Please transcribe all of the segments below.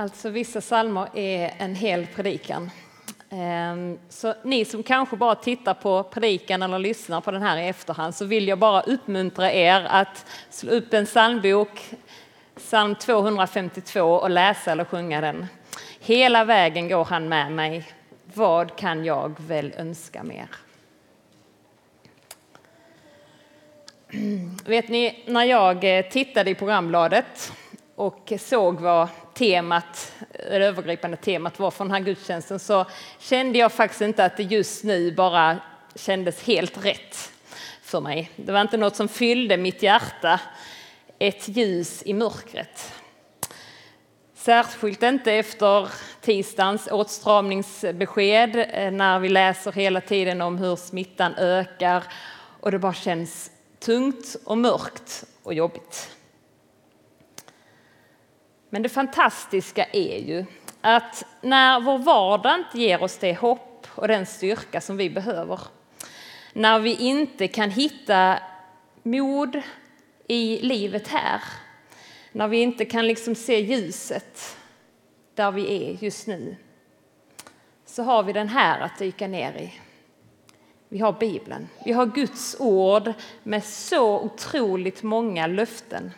Alltså vissa salmer är en hel predikan. Ehm, så ni som kanske bara tittar på predikan eller lyssnar på den här i efterhand så vill jag bara uppmuntra er att slå upp en psalmbok, psalm 252 och läsa eller sjunga den. Hela vägen går han med mig. Vad kan jag väl önska mer? Vet ni, när jag eh, tittade i programbladet och såg vad temat, det övergripande temat var från den här gudstjänsten så kände jag faktiskt inte att det just nu bara kändes helt rätt för mig. Det var inte något som fyllde mitt hjärta, ett ljus i mörkret. Särskilt inte efter tisdagens åtstramningsbesked eh, när vi läser hela tiden om hur smittan ökar och det bara känns tungt och mörkt och jobbigt. Men det fantastiska är ju att när vår vardag inte ger oss det hopp och den styrka som vi behöver, när vi inte kan hitta mod i livet här, när vi inte kan liksom se ljuset där vi är just nu, så har vi den här att dyka ner i. Vi har Bibeln. Vi har Guds ord med så otroligt många löften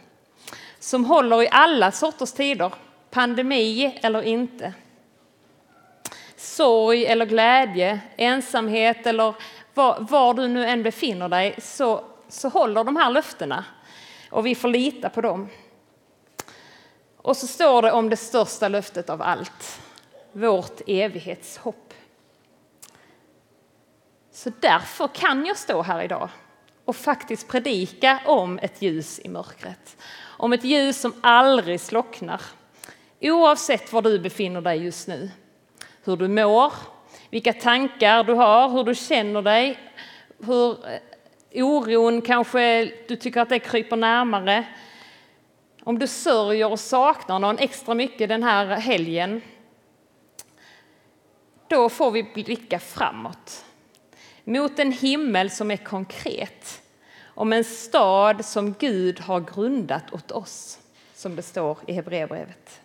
som håller i alla sorters tider, pandemi eller inte. Sorg eller glädje, ensamhet eller var, var, du nu än befinner dig så, så håller de här löftena och vi får lita på dem. Och så står det om det största löftet av allt, vårt evighetshopp. Så därför kan jag stå här idag och faktiskt predika om ett ljus i mörkret. Om ett ljus som aldrig slocknar. Oavsett var du befinner dig just nu. Hur du mår, vilka tankar du har, hur du känner dig. Hur eh, oron kanske du tycker att det kryper närmare. Om du sörjer och saknar någon extra mycket den här helgen. Då får vi blicka framåt mot en himmel som är konkret, om en stad som Gud har grundat åt oss, som det står i Hebreerbrevet.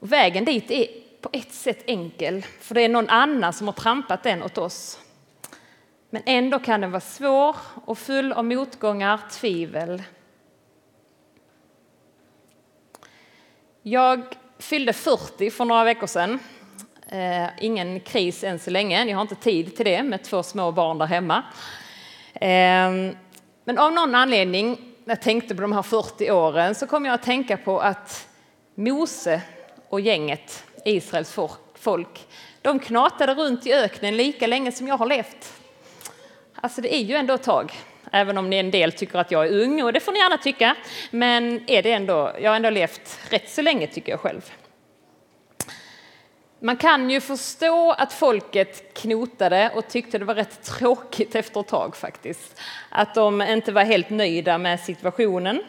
Vägen dit är på ett sätt enkel, för det är någon annan som har trampat den åt oss. Men ändå kan den vara svår och full av motgångar, tvivel. Jag fyllde 40 för några veckor sedan Eh, ingen kris än så länge. Jag har inte tid till det med två små barn där hemma. Eh, men av någon anledning, när jag tänkte på de här 40 åren, så kom jag att tänka på att Mose och gänget, Israels folk, de knatade runt i öknen lika länge som jag har levt. Alltså det är ju ändå ett tag, även om en del tycker att jag är ung, och det får ni gärna tycka. Men är det ändå, jag har ändå levt rätt så länge tycker jag själv. Man kan ju förstå att folket knotade och tyckte det var rätt tråkigt efter ett tag faktiskt. Att de inte var helt nöjda med situationen.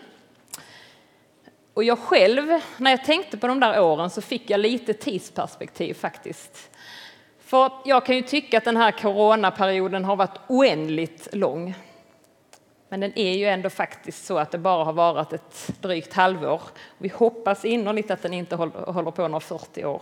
Och jag själv, när jag tänkte på de där åren så fick jag lite tidsperspektiv faktiskt. För jag kan ju tycka att den här coronaperioden har varit oändligt lång. Men den är ju ändå faktiskt så att det bara har varit ett drygt halvår. Vi hoppas innerligt att den inte håller på några 40 år.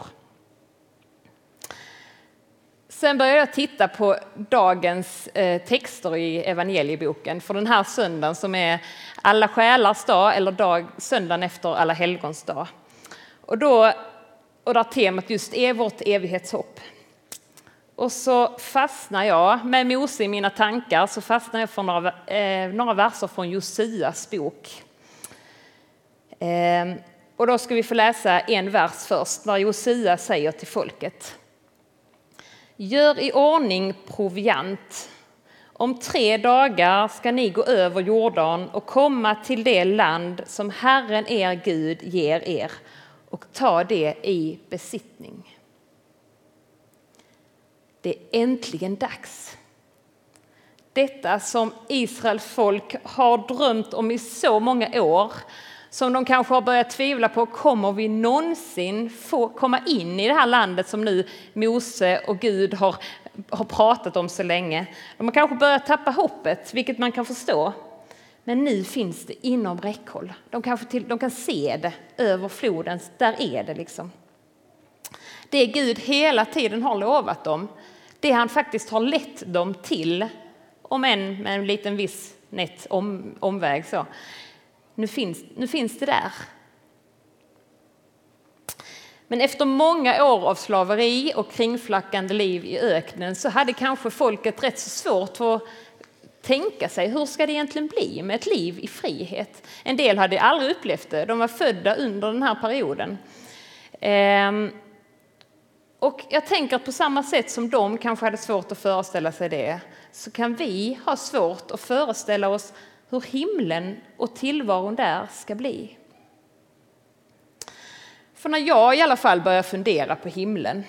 Sen började jag titta på dagens eh, texter i evangelieboken för den här söndagen som är alla själars dag eller dag, söndagen efter alla helgons dag. Och, då, och där temat just är vårt evighetshopp. Och så fastnar jag, med Mose i mina tankar, så fastnar jag för några, eh, några verser från Josias bok. Eh, och då ska vi få läsa en vers först, när Josia säger till folket Gör i ordning proviant. Om tre dagar ska ni gå över Jordan och komma till det land som Herren er Gud ger er och ta det i besittning. Det är äntligen dags. Detta som Israels folk har drömt om i så många år som de kanske har börjat tvivla på, kommer vi någonsin få komma in i det här landet som nu Mose och Gud har, har pratat om så länge? De har kanske börjat tappa hoppet, vilket man kan förstå. Men nu finns det inom räckhåll. De, kanske till, de kan se det över floden, där är det liksom. Det Gud hela tiden har lovat dem, det han faktiskt har lett dem till, om än med en liten viss nätt om, omväg så. Nu finns, nu finns det där. Men efter många år av slaveri och kringflackande liv i öknen så hade kanske folket rätt så svårt att tänka sig hur ska det egentligen bli med ett liv i frihet. En del hade aldrig upplevt det, de var födda under den här perioden. Ehm, och jag tänker att på samma sätt som de kanske hade svårt att föreställa sig det så kan vi ha svårt att föreställa oss hur himlen och tillvaron där ska bli. För när jag i alla fall börjar fundera på himlen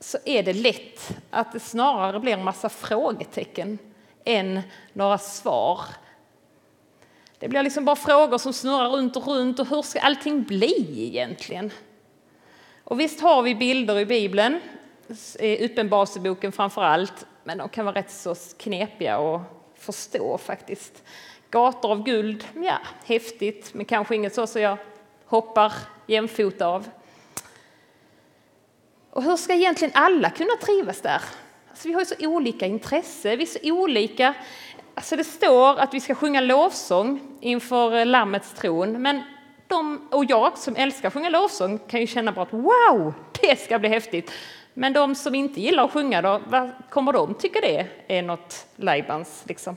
så är det lätt att det snarare blir en massa frågetecken än några svar. Det blir liksom bara frågor som snurrar runt och runt och hur ska allting bli egentligen? Och visst har vi bilder i Bibeln, i Uppenbarelseboken framför allt, men de kan vara rätt så knepiga att förstå faktiskt. Gator av guld, ja, häftigt, men kanske inget så som jag hoppar jämfota av. Och hur ska egentligen alla kunna trivas där? Alltså vi har ju så olika intresse, vi är så olika. Alltså det står att vi ska sjunga lovsång inför eh, Lammets tron, men de, och jag som älskar att sjunga lovsång kan ju känna bara att wow, det ska bli häftigt. Men de som inte gillar att sjunga, då, vad kommer de tycka det är något lajbans? Liksom?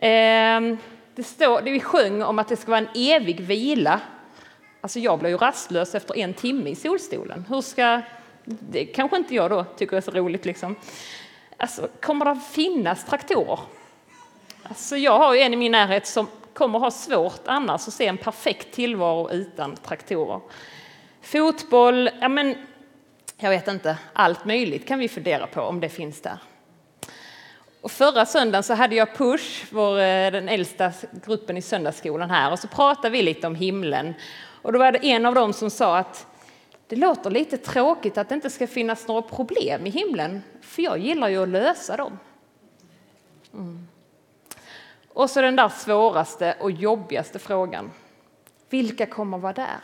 Ehm, det står, det vi sjöng om att det ska vara en evig vila. Alltså jag blir ju rastlös efter en timme i solstolen. Hur ska, det kanske inte jag då tycker är så roligt. Liksom. Alltså, kommer det finnas traktorer? Alltså jag har ju en i min närhet som kommer ha svårt annars att se en perfekt tillvaro utan traktorer. Fotboll, ja men jag vet inte, allt möjligt kan vi fundera på om det finns där. Och förra söndagen så hade jag Push, vår, eh, den äldsta gruppen i söndagsskolan här, och så pratade vi lite om himlen. Och då var det en av dem som sa att det låter lite tråkigt att det inte ska finnas några problem i himlen, för jag gillar ju att lösa dem. Mm. Och så den där svåraste och jobbigaste frågan. Vilka kommer vara där?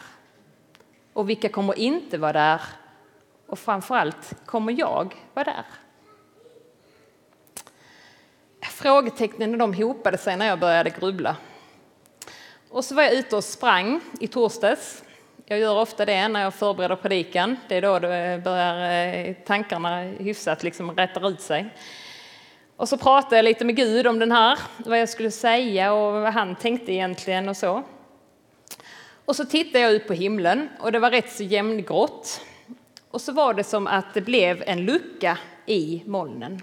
Och vilka kommer inte vara där? Och framförallt, kommer jag vara där? Frågetecknen de hopade sig när jag började grubbla. Och så var jag ute och sprang i torsdags. Jag gör ofta det när jag förbereder predikan. Det är då det börjar eh, tankarna hyfsat liksom rätta ut sig. Och så pratade jag lite med Gud om den här, vad jag skulle säga och vad han tänkte egentligen och så. Och så tittade jag ut på himlen och det var rätt så jämngrått. Och så var det som att det blev en lucka i molnen.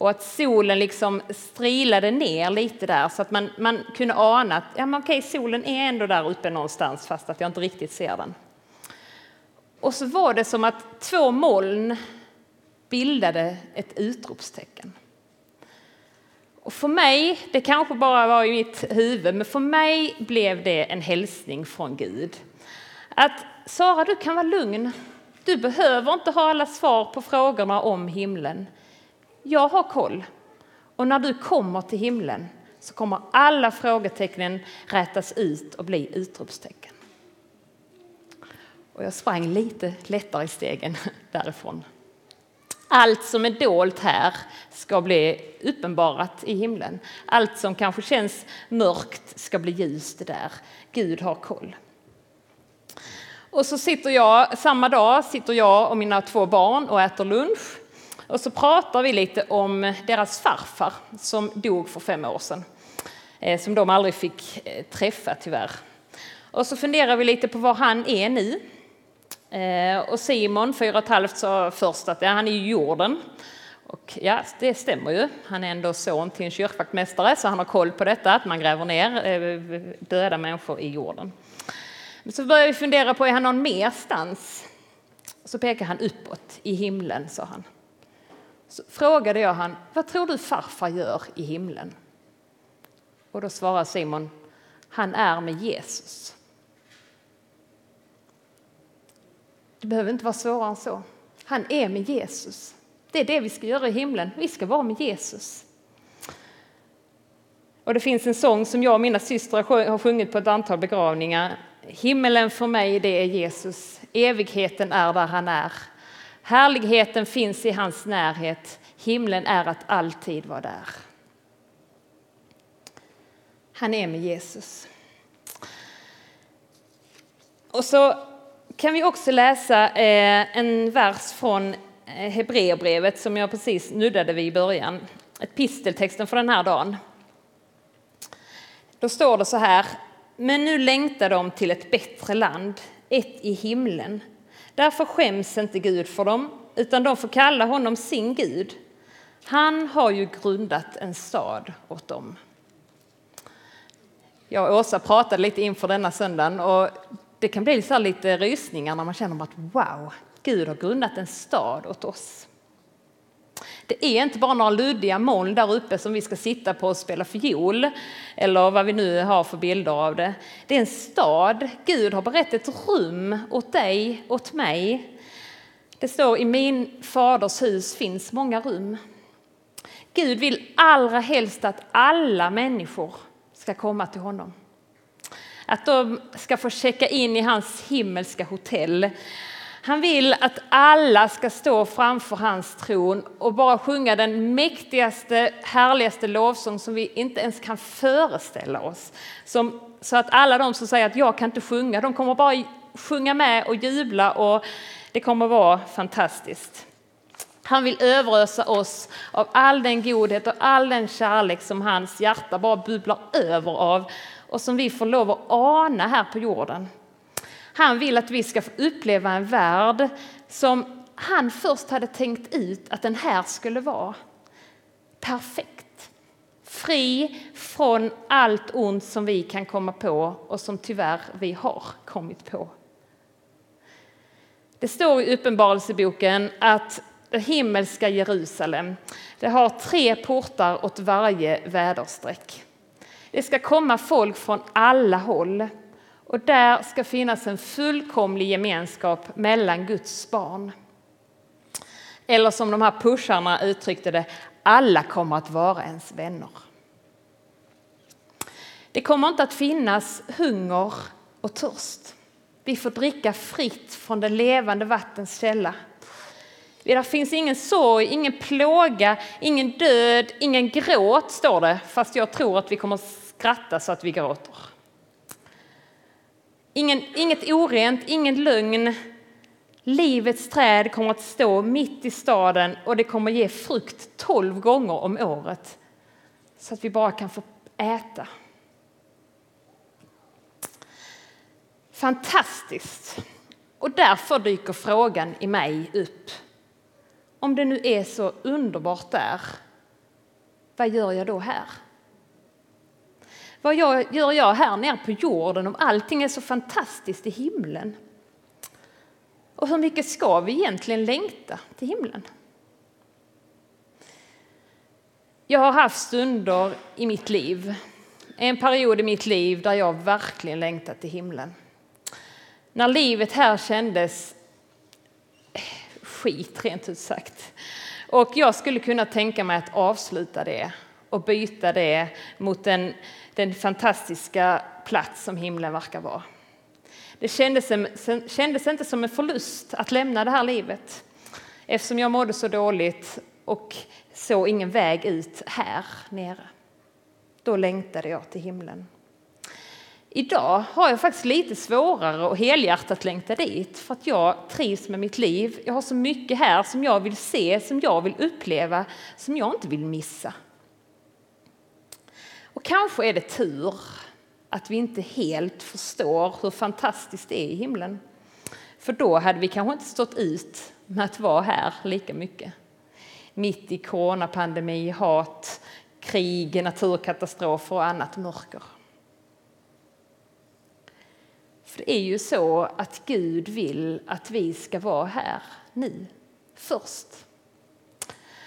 Och att solen liksom strilade ner lite där så att man, man kunde ana att ja, men okej, solen är ändå där uppe någonstans fast att jag inte riktigt ser den. Och så var det som att två moln bildade ett utropstecken. Och för mig, det kanske bara var i mitt huvud, men för mig blev det en hälsning från Gud. Att Sara, du kan vara lugn. Du behöver inte ha alla svar på frågorna om himlen. Jag har koll. Och när du kommer till himlen så kommer alla frågetecknen rätas ut och bli utropstecken. Och jag sprang lite lättare i stegen därifrån. Allt som är dolt här ska bli uppenbarat i himlen. Allt som kanske känns mörkt ska bli ljust där. Gud har koll. Och så sitter jag, samma dag sitter jag och mina två barn och äter lunch. Och så pratar vi lite om deras farfar som dog för fem år sedan. Eh, som de aldrig fick eh, träffa tyvärr. Och så funderar vi lite på var han är nu. Eh, och Simon, fyra och ett halvt, sa först att ja, han är i jorden. Och ja, det stämmer ju. Han är ändå son till en kyrkvaktmästare så han har koll på detta, att man gräver ner döda människor i jorden. Men så börjar vi fundera på, är han någon merstans? Så pekar han uppåt i himlen, sa han. Så frågade jag han, vad tror du farfar gör i himlen? Och då svarade Simon, han är med Jesus. Det behöver inte vara svårare än så. Han är med Jesus. Det är det vi ska göra i himlen. Vi ska vara med Jesus. Och det finns en sång som jag och mina systrar har sjungit på ett antal begravningar. Himmelen för mig, det är Jesus. Evigheten är där han är. Härligheten finns i hans närhet. Himlen är att alltid vara där. Han är med Jesus. Och så kan vi också läsa eh, en vers från eh, Hebreerbrevet som jag precis nuddade vid i början. Episteltexten för den här dagen. Då står det så här. Men nu längtar de till ett bättre land, ett i himlen. Därför skäms inte Gud för dem, utan de får kalla honom sin Gud. Han har ju grundat en stad åt dem. Jag och Åsa pratade lite inför denna söndagen och det kan bli så lite rysningar när man känner att wow, Gud har grundat en stad åt oss. Det är inte bara några luddiga moln där uppe som vi ska sitta på och spela fiol eller vad vi nu har för bilder av det. Det är en stad. Gud har berett ett rum åt dig, åt mig. Det står i min faders hus finns många rum. Gud vill allra helst att alla människor ska komma till honom. Att de ska få checka in i hans himmelska hotell. Han vill att alla ska stå framför hans tron och bara sjunga den mäktigaste, härligaste lovsång som vi inte ens kan föreställa oss. Som, så att alla de som säger att jag kan inte sjunga, de kommer bara sjunga med och jubla och det kommer vara fantastiskt. Han vill överösa oss av all den godhet och all den kärlek som hans hjärta bara bubblar över av och som vi får lov att ana här på jorden. Han vill att vi ska få uppleva en värld som han först hade tänkt ut att den här skulle vara. Perfekt. Fri från allt ont som vi kan komma på och som tyvärr vi har kommit på. Det står i Uppenbarelseboken att det himmelska Jerusalem det har tre portar åt varje väderstreck. Det ska komma folk från alla håll och där ska finnas en fullkomlig gemenskap mellan Guds barn. Eller som de här pusharna uttryckte det, alla kommer att vara ens vänner. Det kommer inte att finnas hunger och törst. Vi får dricka fritt från det levande vattens källa. Det finns ingen sorg, ingen plåga, ingen död, ingen gråt, står det. Fast jag tror att vi kommer att skratta så att vi gråter. Ingen, inget orent, ingen lögn. Livets träd kommer att stå mitt i staden och det kommer ge frukt tolv gånger om året så att vi bara kan få äta. Fantastiskt! Och därför dyker frågan i mig upp. Om det nu är så underbart där, vad gör jag då här? Vad gör jag här nere på jorden om allting är så fantastiskt i himlen? Och hur mycket ska vi egentligen längta till himlen? Jag har haft stunder i mitt liv, en period i mitt liv där jag verkligen längtat till himlen. När livet här kändes skit, rent ut sagt. Och jag skulle kunna tänka mig att avsluta det och byta det mot en den fantastiska plats som himlen verkar vara. Det kändes, kändes inte som en förlust att lämna det här livet eftersom jag mådde så dåligt och såg ingen väg ut här nere. Då längtade jag till himlen. Idag har jag faktiskt lite svårare att helhjärtat längta dit för att jag trivs med mitt liv. Jag har så mycket här som jag vill se, som jag vill uppleva, som jag inte vill missa. Och kanske är det tur att vi inte helt förstår hur fantastiskt det är i himlen. För då hade vi kanske inte stått ut med att vara här lika mycket. Mitt i coronapandemi, hat, krig, naturkatastrofer och annat mörker. För det är ju så att Gud vill att vi ska vara här nu, först.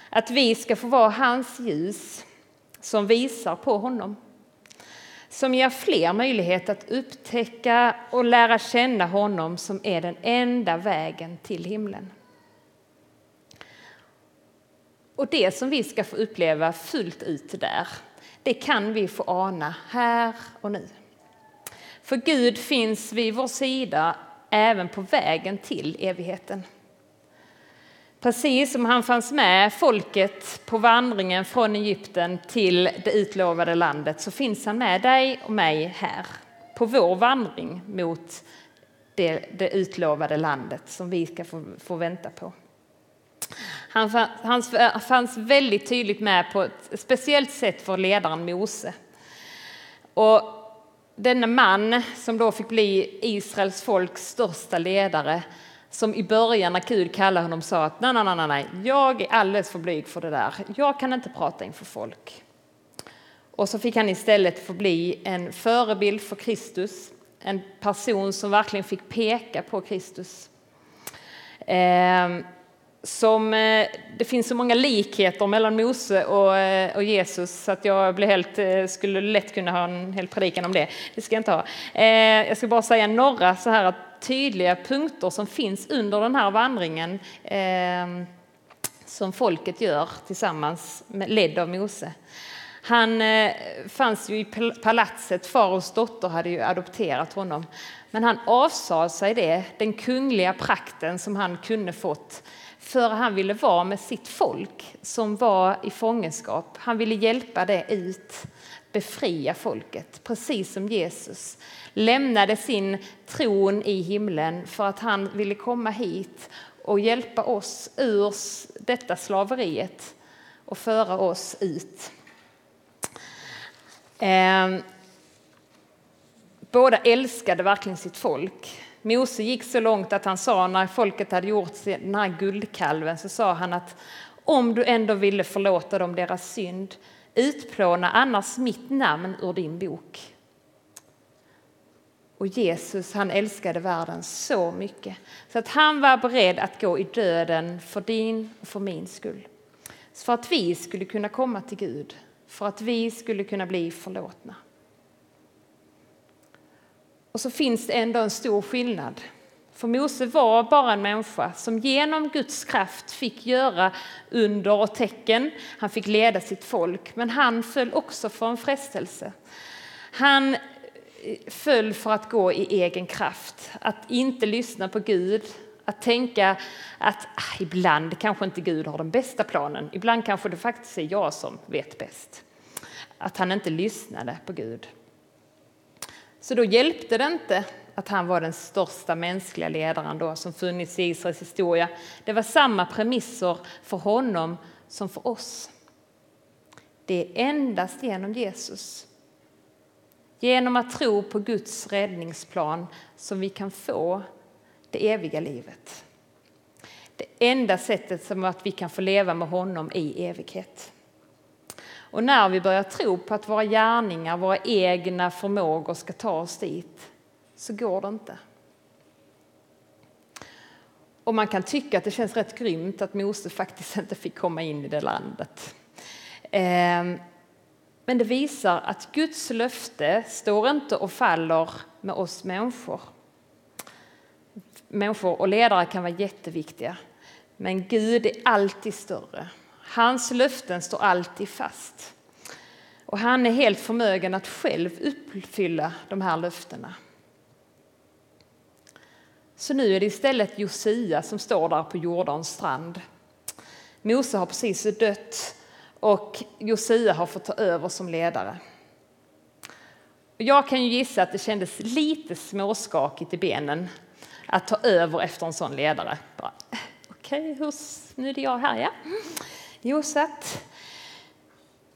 Att vi ska få vara hans ljus som visar på honom. Som ger fler möjlighet att upptäcka och lära känna honom som är den enda vägen till himlen. Och det som vi ska få uppleva fullt ut där, det kan vi få ana här och nu. För Gud finns vid vår sida även på vägen till evigheten. Precis som han fanns med folket på vandringen från Egypten till det utlovade landet så finns han med dig och mig här på vår vandring mot det, det utlovade landet som vi ska få, få vänta på. Han, han fanns väldigt tydligt med på ett speciellt sätt för ledaren Mose. Och denna man som då fick bli Israels folks största ledare som i början när Gud kallade honom sa att nej, nej, nej, nej, jag är alldeles för blyg för det där. Jag kan inte prata inför folk. Och så fick han istället få bli en förebild för Kristus, en person som verkligen fick peka på Kristus. Eh, som, eh, det finns så många likheter mellan Mose och, eh, och Jesus så att jag blir helt, eh, skulle lätt kunna ha en hel predikan om det. Det ska jag inte ha. Ehm, jag ska bara säga några så här att tydliga punkter som finns under den här vandringen ehm, som folket gör tillsammans, ledd av Mose. Han eh, fanns ju i palatset, faraos dotter hade ju adopterat honom. Men han avsade sig det, den kungliga prakten som han kunde fått för han ville vara med sitt folk som var i fångenskap. Han ville hjälpa det ut, befria folket, precis som Jesus lämnade sin tron i himlen för att han ville komma hit och hjälpa oss ur detta slaveriet och föra oss ut. Ehm, båda älskade verkligen sitt folk. Mose gick så långt att han sa när folket hade gjort den här guldkalven så sa han att om du ändå ville förlåta dem deras synd utplåna annars mitt namn ur din bok. Och Jesus han älskade världen så mycket så att han var beredd att gå i döden för din och för min skull. För att vi skulle kunna komma till Gud, för att vi skulle kunna bli förlåtna. Och så finns det ändå en stor skillnad. För Mose var bara en människa som genom Guds kraft fick göra under och tecken. Han fick leda sitt folk, men han föll också för en frestelse. Han eh, föll för att gå i egen kraft, att inte lyssna på Gud, att tänka att ah, ibland kanske inte Gud har den bästa planen. Ibland kanske det faktiskt är jag som vet bäst. Att han inte lyssnade på Gud. Så då hjälpte det inte att han var den största mänskliga ledaren då som funnits i Israels historia. Det var samma premisser för honom som för oss. Det är endast genom Jesus, genom att tro på Guds räddningsplan som vi kan få det eviga livet. Det enda sättet som att vi kan få leva med honom i evighet. Och när vi börjar tro på att våra gärningar, våra egna förmågor ska ta oss dit, så går det inte. Och man kan tycka att det känns rätt grymt att Mose faktiskt inte fick komma in i det landet. Ehm, men det visar att Guds löfte står inte och faller med oss människor. Människor och ledare kan vara jätteviktiga, men Gud är alltid större. Hans löften står alltid fast. Och han är helt förmögen att själv uppfylla de här löftena. Så nu är det istället Josia som står där på Jordans strand. Mose har precis dött och Josia har fått ta över som ledare. Jag kan ju gissa att det kändes lite småskakigt i benen att ta över efter en sån ledare. Okej, okay, nu är det jag här ja. Josef.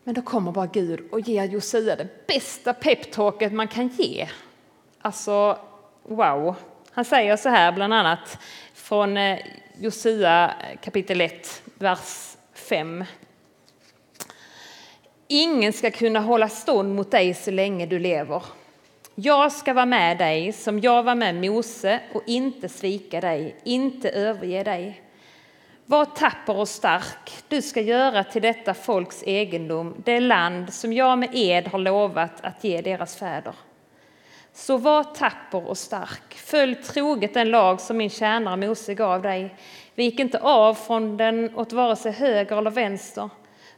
Men då kommer bara Gud och ger Josia det bästa peptalket man kan ge. Alltså, wow. Han säger så här bland annat från eh, Josia kapitel 1, vers 5. Ingen ska kunna hålla stånd mot dig så länge du lever. Jag ska vara med dig som jag var med Mose och inte svika dig, inte överge dig. Var tapper och stark, du ska göra till detta folks egendom det land som jag med ed har lovat att ge deras fäder. Så var tapper och stark, följ troget den lag som min tjänare Mose gav dig. Vik inte av från den åt vare sig höger eller vänster,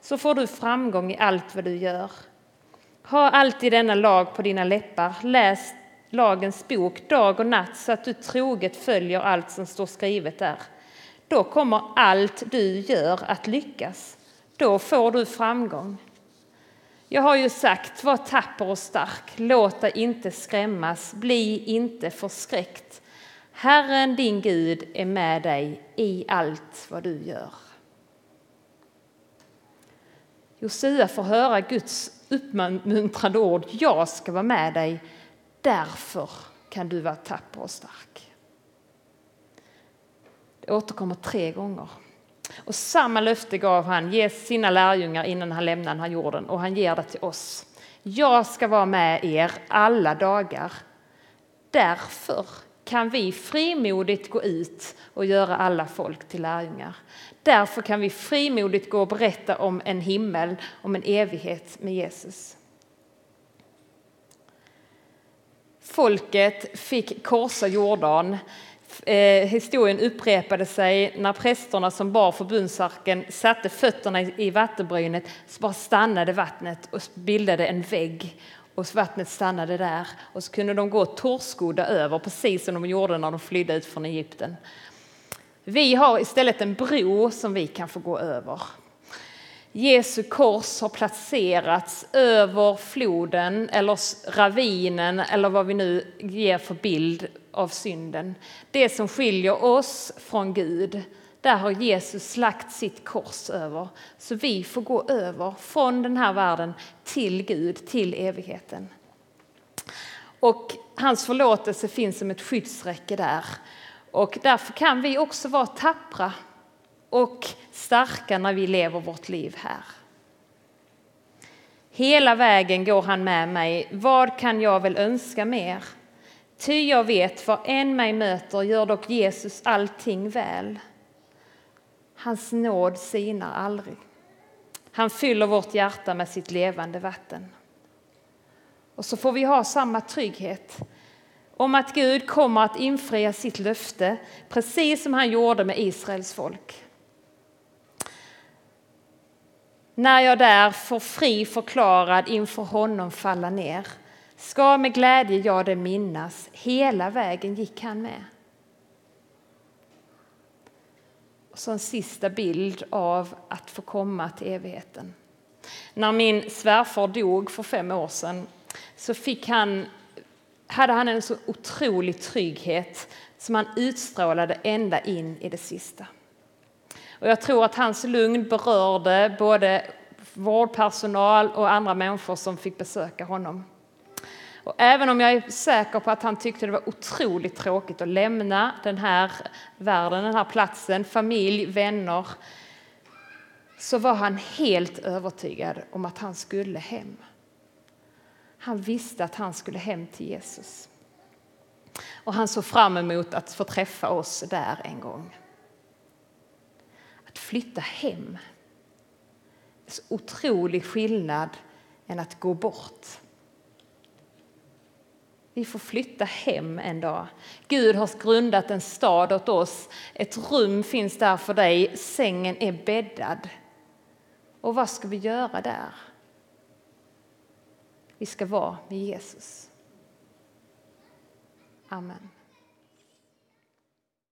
så får du framgång i allt vad du gör. Ha alltid denna lag på dina läppar. Läs lagens bok dag och natt så att du troget följer allt som står skrivet där. Då kommer allt du gör att lyckas. Då får du framgång. Jag har ju sagt, var tapper och stark, låt dig inte skrämmas, bli inte förskräckt. Herren din Gud är med dig i allt vad du gör. Josua får höra Guds uppmuntrande ord. Jag ska vara med dig, därför kan du vara tapper och stark. Återkommer tre gånger. Och samma löfte gav han sina lärjungar innan han lämnade den här jorden och han ger det till oss. Jag ska vara med er alla dagar. Därför kan vi frimodigt gå ut och göra alla folk till lärjungar. Därför kan vi frimodigt gå och berätta om en himmel, om en evighet med Jesus. Folket fick korsa Jordan. Eh, historien upprepade sig när prästerna som bar förbundsarken satte fötterna i vattenbrynet så bara stannade vattnet och bildade en vägg och vattnet stannade där och så kunde de gå torrskodda över precis som de gjorde när de flydde ut från Egypten. Vi har istället en bro som vi kan få gå över. Jesu kors har placerats över floden eller ravinen eller vad vi nu ger för bild av synden. Det som skiljer oss från Gud, där har Jesus lagt sitt kors över. Så vi får gå över från den här världen till Gud, till evigheten. Och hans förlåtelse finns som ett skyddsräcke där. Och därför kan vi också vara tappra och starka när vi lever vårt liv här. Hela vägen går han med mig. Vad kan jag väl önska mer? Ty jag vet, vad än mig möter gör dock Jesus allting väl. Hans nåd sinar aldrig. Han fyller vårt hjärta med sitt levande vatten. Och så får vi ha samma trygghet om att Gud kommer att infria sitt löfte precis som han gjorde med Israels folk. När jag där får fri förklarad inför honom falla ner ska med glädje jag det minnas, hela vägen gick han med. Och så en sista bild av att få komma till evigheten. När min svärfar dog för fem år sedan så fick han, hade han en så otrolig trygghet som han utstrålade ända in i det sista. Och jag tror att hans lugn berörde både vårdpersonal och andra människor som fick besöka honom. Och även om jag är säker på att han tyckte det var otroligt tråkigt att lämna den här världen, den här platsen, familj, vänner, så var han helt övertygad om att han skulle hem. Han visste att han skulle hem till Jesus. Och han såg fram emot att få träffa oss där en gång. Flytta hem. En så otrolig skillnad än att gå bort. Vi får flytta hem en dag. Gud har grundat en stad åt oss. Ett rum finns där för dig. Sängen är bäddad. Och vad ska vi göra där? Vi ska vara med Jesus. Amen.